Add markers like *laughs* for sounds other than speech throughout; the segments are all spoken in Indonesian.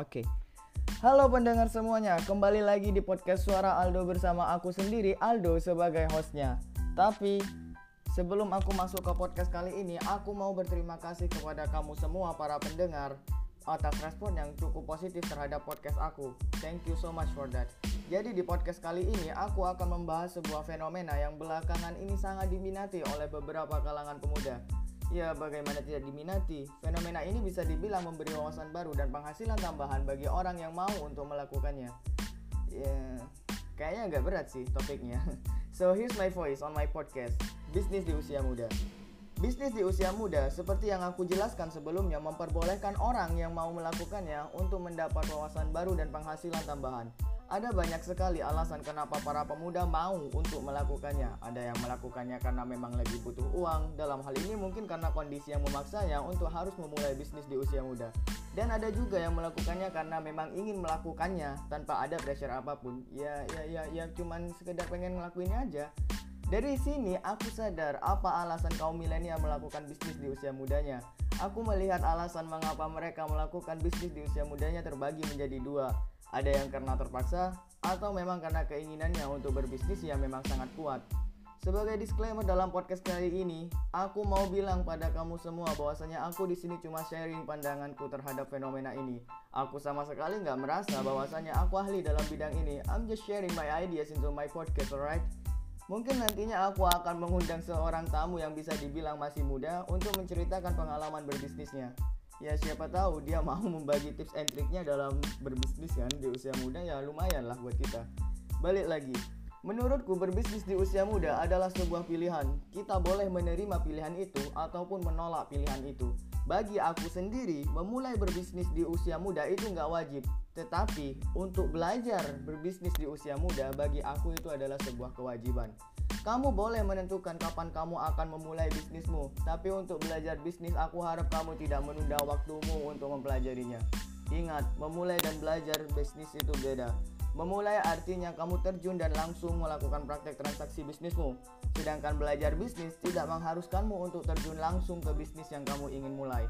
Oke. Halo pendengar semuanya, kembali lagi di podcast Suara Aldo bersama aku sendiri, Aldo sebagai hostnya. Tapi sebelum aku masuk ke podcast kali ini, aku mau berterima kasih kepada kamu semua para pendengar atas respon yang cukup positif terhadap podcast aku. Thank you so much for that. Jadi di podcast kali ini aku akan membahas sebuah fenomena yang belakangan ini sangat diminati oleh beberapa kalangan pemuda Ya, bagaimana tidak diminati? Fenomena ini bisa dibilang memberi wawasan baru dan penghasilan tambahan bagi orang yang mau untuk melakukannya. Ya, kayaknya agak berat sih topiknya. *laughs* So, here's my voice on my podcast, Bisnis di Usia Muda. Bisnis di usia muda, seperti yang aku jelaskan sebelumnya, memperbolehkan orang yang mau melakukannya untuk mendapat wawasan baru dan penghasilan tambahan. Ada banyak sekali alasan kenapa para pemuda mau untuk melakukannya. Ada yang melakukannya karena memang lagi butuh uang. Dalam hal ini mungkin karena kondisi yang memaksanya untuk harus memulai bisnis di usia muda. Dan ada juga yang melakukannya karena memang ingin melakukannya tanpa ada pressure apa pun. Ya ya ya ya cuman sekedar pengen ngelakuinnya aja. Dari sini aku sadar apa alasan kaum milenial melakukan bisnis di usia mudanya. Aku melihat alasan mengapa mereka melakukan bisnis di usia mudanya terbagi menjadi dua. Ada yang karena terpaksa atau memang karena keinginannya untuk berbisnis yang memang sangat kuat. Sebagai disclaimer dalam podcast kali ini, aku mau bilang pada kamu semua bahwasanya aku di sini cuma sharing pandanganku terhadap fenomena ini. Aku sama sekali nggak merasa bahwasanya aku ahli dalam bidang ini. I'm just sharing my ideas into my podcast, alright? Mungkin nantinya aku akan mengundang seorang tamu yang bisa dibilang masih muda untuk menceritakan pengalaman berbisnisnya ya siapa tahu dia *laughs* mau membagi tips and triknya dalam berbisnis kan di usia muda ya lumayan lah buat kita balik lagi Menurutku berbisnis di usia muda adalah sebuah pilihan. Kita boleh menerima pilihan itu ataupun menolak pilihan itu. Bagi aku sendiri, memulai berbisnis di usia muda itu nggak wajib. Tetapi untuk belajar berbisnis di usia muda bagi aku itu adalah sebuah kewajiban. Kamu boleh menentukan kapan kamu akan memulai bisnismu, tapi untuk belajar bisnis aku harap kamu tidak menunda waktumu untuk mempelajarinya. Ingat, memulai dan belajar bisnis itu beda. Memulai artinya kamu terjun dan langsung melakukan praktek transaksi bisnismu. Sedangkan belajar bisnis tidak mengharuskanmu untuk terjun langsung ke bisnis yang kamu ingin mulai.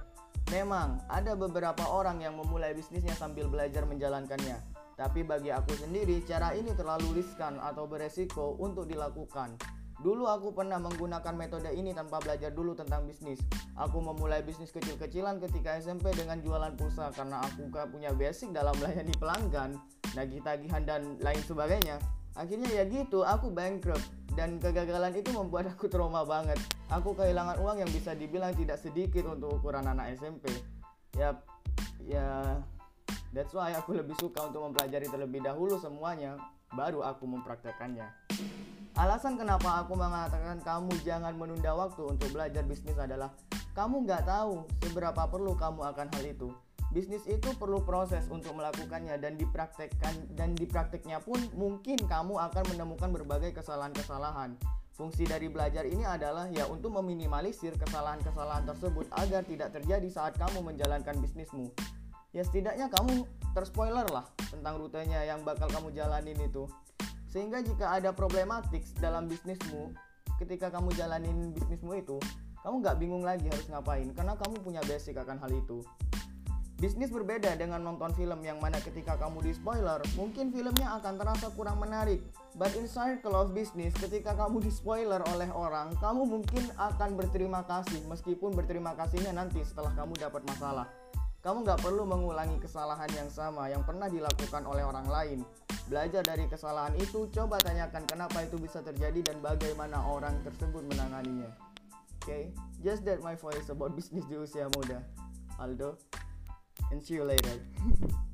Memang ada beberapa orang yang memulai bisnisnya sambil belajar menjalankannya. Tapi bagi aku sendiri, cara ini terlalu riskan atau beresiko untuk dilakukan. Dulu aku pernah menggunakan metode ini tanpa belajar dulu tentang bisnis. Aku memulai bisnis kecil-kecilan ketika SMP dengan jualan pulsa karena aku gak punya basic dalam melayani pelanggan, nagih tagihan dan lain sebagainya. Akhirnya ya gitu, aku bankrupt dan kegagalan itu membuat aku trauma banget. Aku kehilangan uang yang bisa dibilang tidak sedikit untuk ukuran anak SMP. Ya, ya That's why aku lebih suka untuk mempelajari terlebih dahulu semuanya, baru aku mempraktekannya. Alasan kenapa aku mengatakan kamu jangan menunda waktu untuk belajar bisnis adalah kamu nggak tahu seberapa perlu kamu akan hal itu. Bisnis itu perlu proses untuk melakukannya dan dipraktekkan dan diprakteknya pun mungkin kamu akan menemukan berbagai kesalahan-kesalahan. Fungsi dari belajar ini adalah ya untuk meminimalisir kesalahan-kesalahan tersebut agar tidak terjadi saat kamu menjalankan bisnismu ya setidaknya kamu terspoiler lah tentang rutenya yang bakal kamu jalanin itu sehingga jika ada problematik dalam bisnismu ketika kamu jalanin bisnismu itu kamu nggak bingung lagi harus ngapain karena kamu punya basic akan hal itu Bisnis berbeda dengan nonton film yang mana ketika kamu di spoiler, mungkin filmnya akan terasa kurang menarik. But in circle of business, ketika kamu di spoiler oleh orang, kamu mungkin akan berterima kasih meskipun berterima kasihnya nanti setelah kamu dapat masalah. Kamu nggak perlu mengulangi kesalahan yang sama yang pernah dilakukan oleh orang lain. Belajar dari kesalahan itu, coba tanyakan kenapa itu bisa terjadi dan bagaimana orang tersebut menanganinya. Oke, okay? just that my voice about *laughs* business di usia muda. Aldo, and see you later. *laughs*